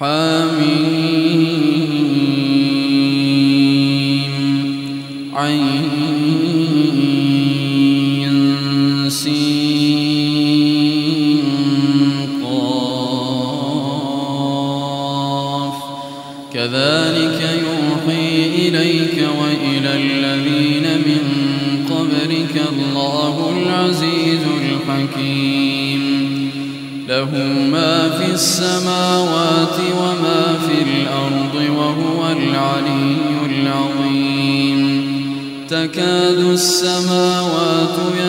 حميم. عين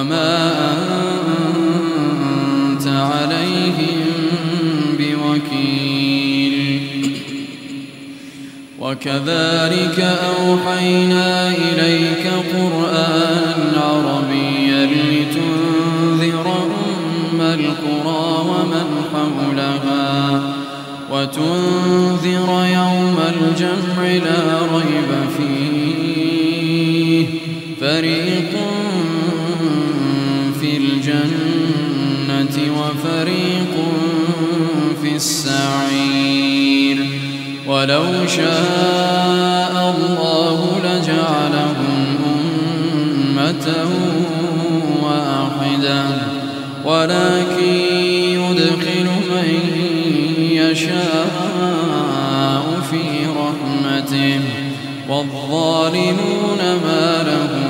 وما أنت عليهم بوكيل. وكذلك أوحينا إليك قرآن عربيا لتنذر أم القرى ومن حولها وتنذر يوم الجمع لا ريب فيه. فريق الجنة وفريق في السعير. ولو شاء الله لجعلهم أمة واحدة. ولكن يدخل من يشاء في رحمته. والظالمون ما لهم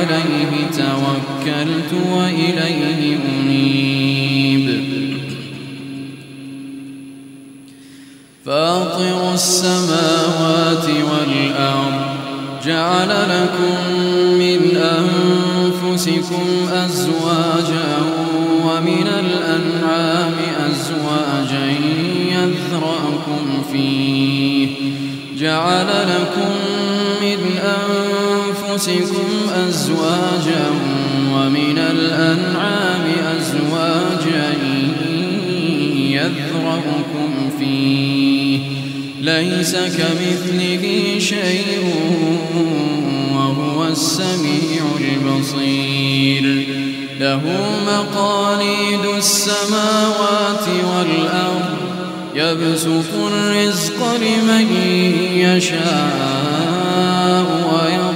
عليه توكلت وإليه أنيب. فاطر السماوات والأرض جعل لكم من أنفسكم أزواجا ومن الأنعام أزواجا يذرأكم فيه. جعل لكم أنفسكم أزواجا ومن الأنعام أزواجا يذرأكم فيه. ليس كمثله شيء وهو السميع البصير. له مقاليد السماوات والأرض. يبسط الرزق لمن يشاء ويقدر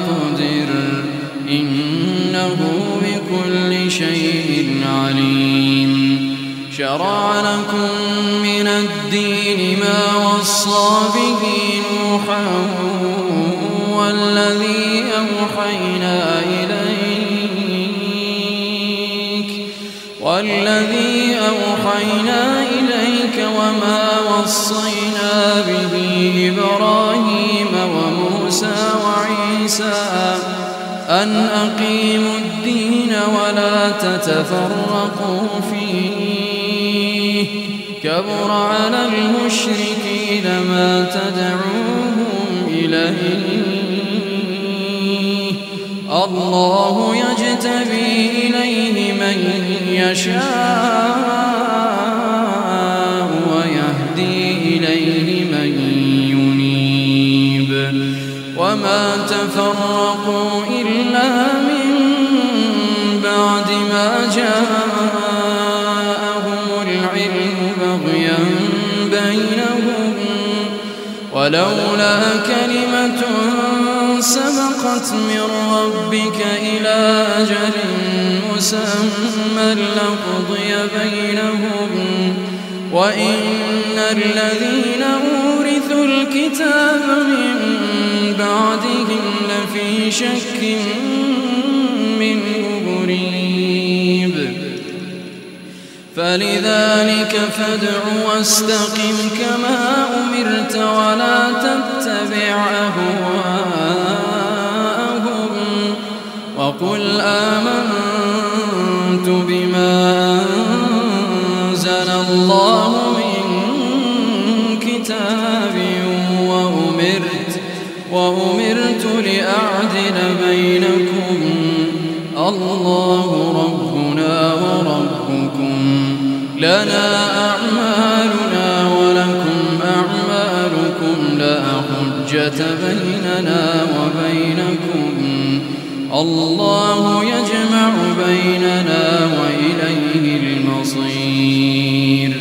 إنه بكل شيء عليم. شرع لكم من الدين ما وصى به نوحا والذي أوحينا إليك. والذي أوحينا إليك وما وصينا به إبراهيم وموسى وعيسى أن أقيموا الدين ولا تتفرقوا فيه. كبر على المشركين ما تدعوهم إليه. الله يجتبي إليه من يشاء ويهدي إليه من ينيب. وما تفرقوا ولولا كلمة سبقت من ربك إلى أجل مسمى لقضي بينهم. وإن الذين أورثوا الكتاب من بعدهم لفي شك منه مريب فلذلك فادع واستقم كما أمرت ولا تتبع أهواءهم وقل آمنت بما الله يجمع بيننا وإليه المصير.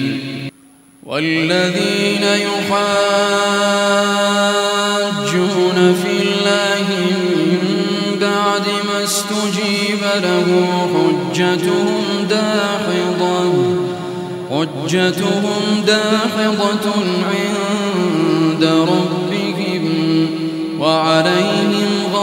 والذين يحاجون في الله من بعد ما استجيب له حجتهم داحضة حجتهم داحضة عند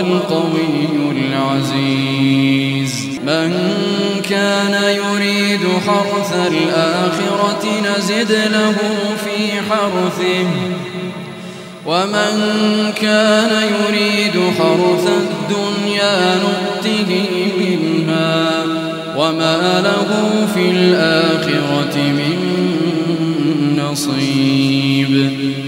القوي العزيز. من كان يريد حرث الآخرة نزد له في حرثه. ومن كان يريد حرث الدنيا نؤته منها. وما له في الآخرة من نصيب.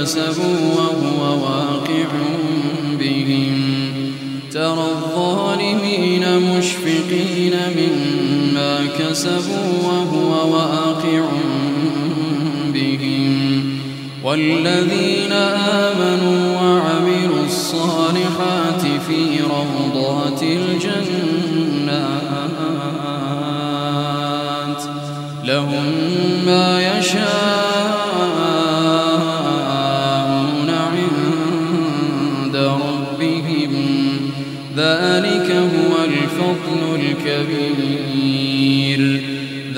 كسبوا وهو واقع بهم. ترى الظالمين مشفقين مما كسبوا وهو واقع بهم. والذين آمنوا وعملوا الصالحات في روضات الجنات لهم ما يشاءون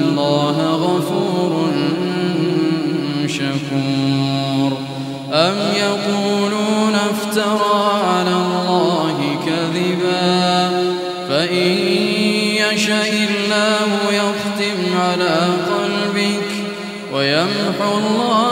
الله غفور شكور. أم يقولون افترى على الله كذبا؟ فإن يشاء الله يختم على قلبك ويمحو الله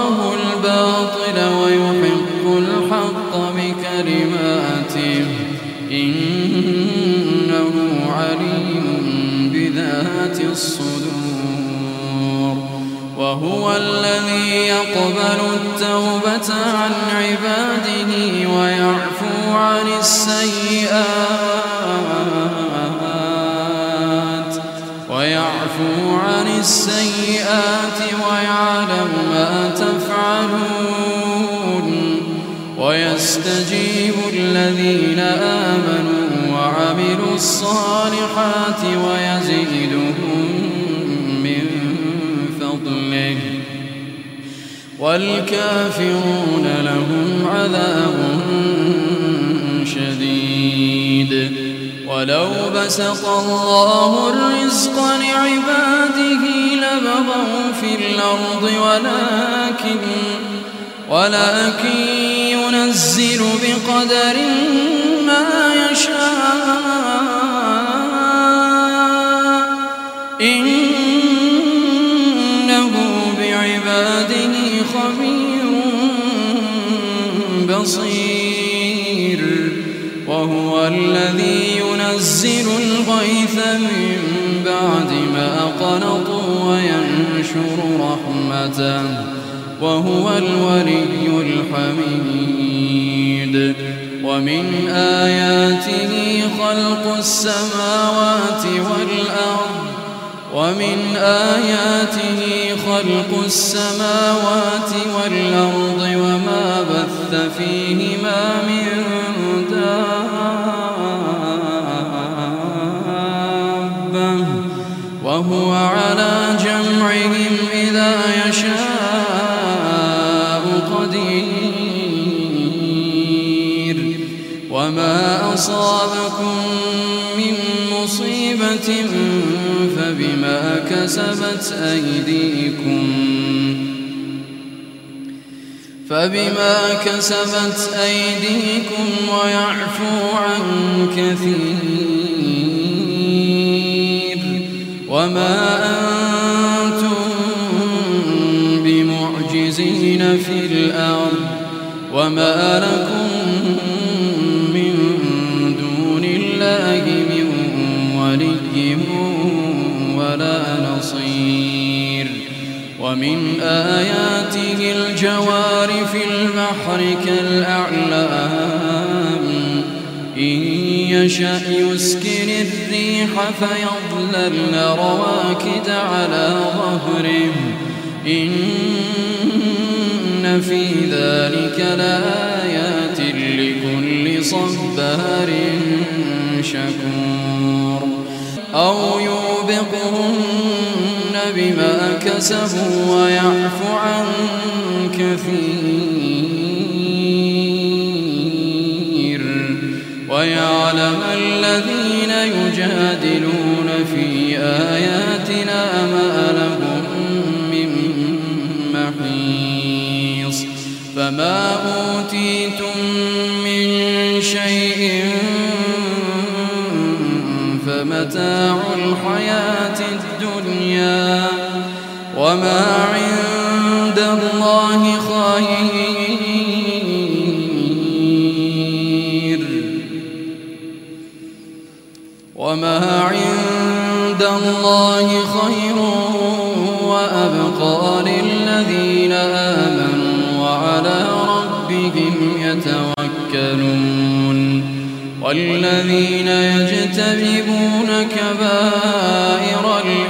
وهو الذي يقبل التوبة عن عباده ويعفو عن السيئات ويعفو عن السيئات ويعلم ما تفعلون ويستجيب الذين آمنوا وعملوا الصالحات ويزيدهم والكافرون لهم عذاب شديد. ولو بسط الله الرزق لعباده لبغوا في الأرض ولكن ولكن ينزل بقدر ما يشاء. إنه ينزل الغيث من بعد ما قنطوا وينشر رحمته وهو الولي الحميد. ومن آياته خلق السماوات والأرض. ومن آياته خلق السماوات والأرض وما بث فيهما فبما كسبت أيديكم ويعفو عن كثير وما أنتم بمعجزين في الأرض وما لكم ومن آياته الجوار في البحر كالأعلام. إن يشأ يسكن الريح فيضللن رواكد على ظهره. إن في ذلك لآيات لكل صبار شكور. أو يوبقهن بما كسبوا ويعفو عن كثير ويعلم الذين يجادلون في آياتنا عند الله خير. وما عند الله خير وأبقى للذين آمنوا وعلى ربهم يتوكلون. والذين يجتنبون كبائر الإثم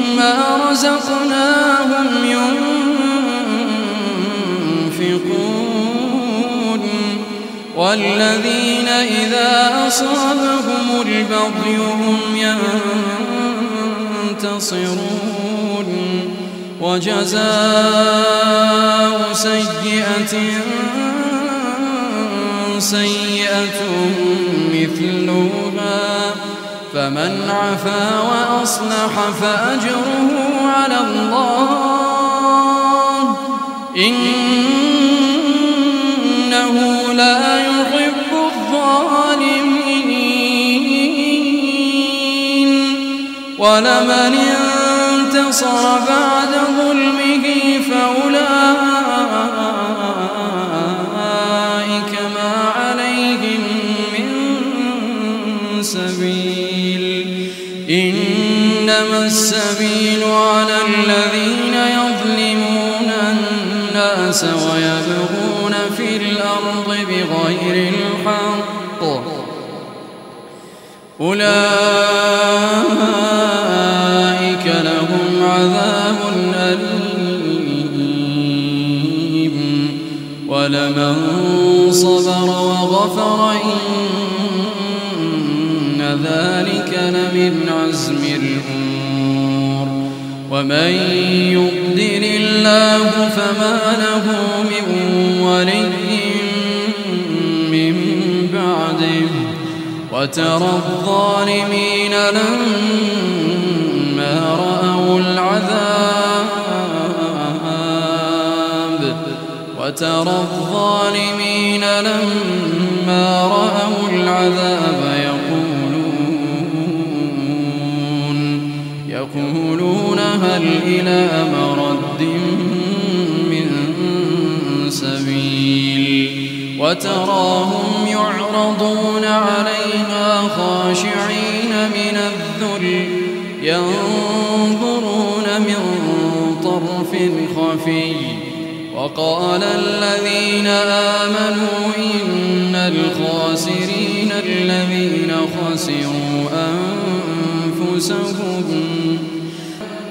رزقناهم ينفقون والذين إذا أصابهم البغي هم ينتصرون وجزاء سيئة سيئة مثلها فمن عفا وأصلح فأجره على الله. إنه لا يحب الظالمين. ولمن انتصر بعد الناس ويبغون في الأرض بغير الحق. أولئك لهم عذاب أليم. ولمن صبر وغفر إن ذلك لمن عزم الأمور. ومن يقدر الله فما له من ولي من بعده وترى الظالمين لما رأوا العذاب وترى الظالمين لما رأوا العذاب يقولون يقولون هل إلى مرد وتراهم يعرضون عليها خاشعين من الذل ينظرون من طرف خفي. وقال الذين آمنوا إن الخاسرين الذين خسروا أنفسهم.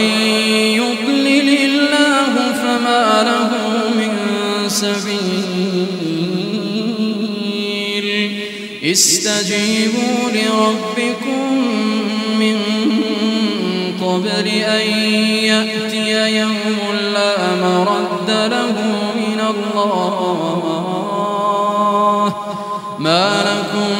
ومن يضلل الله فما له من سبيل. استجيبوا لربكم من قبل أن يأتي يوم لا مرد له من الله. ما لكم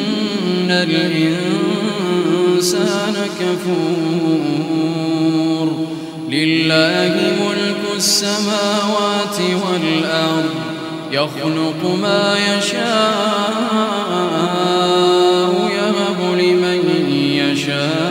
الإنسان كفور لله ملك السماوات والأرض يخلق ما يشاء يهب لمن يشاء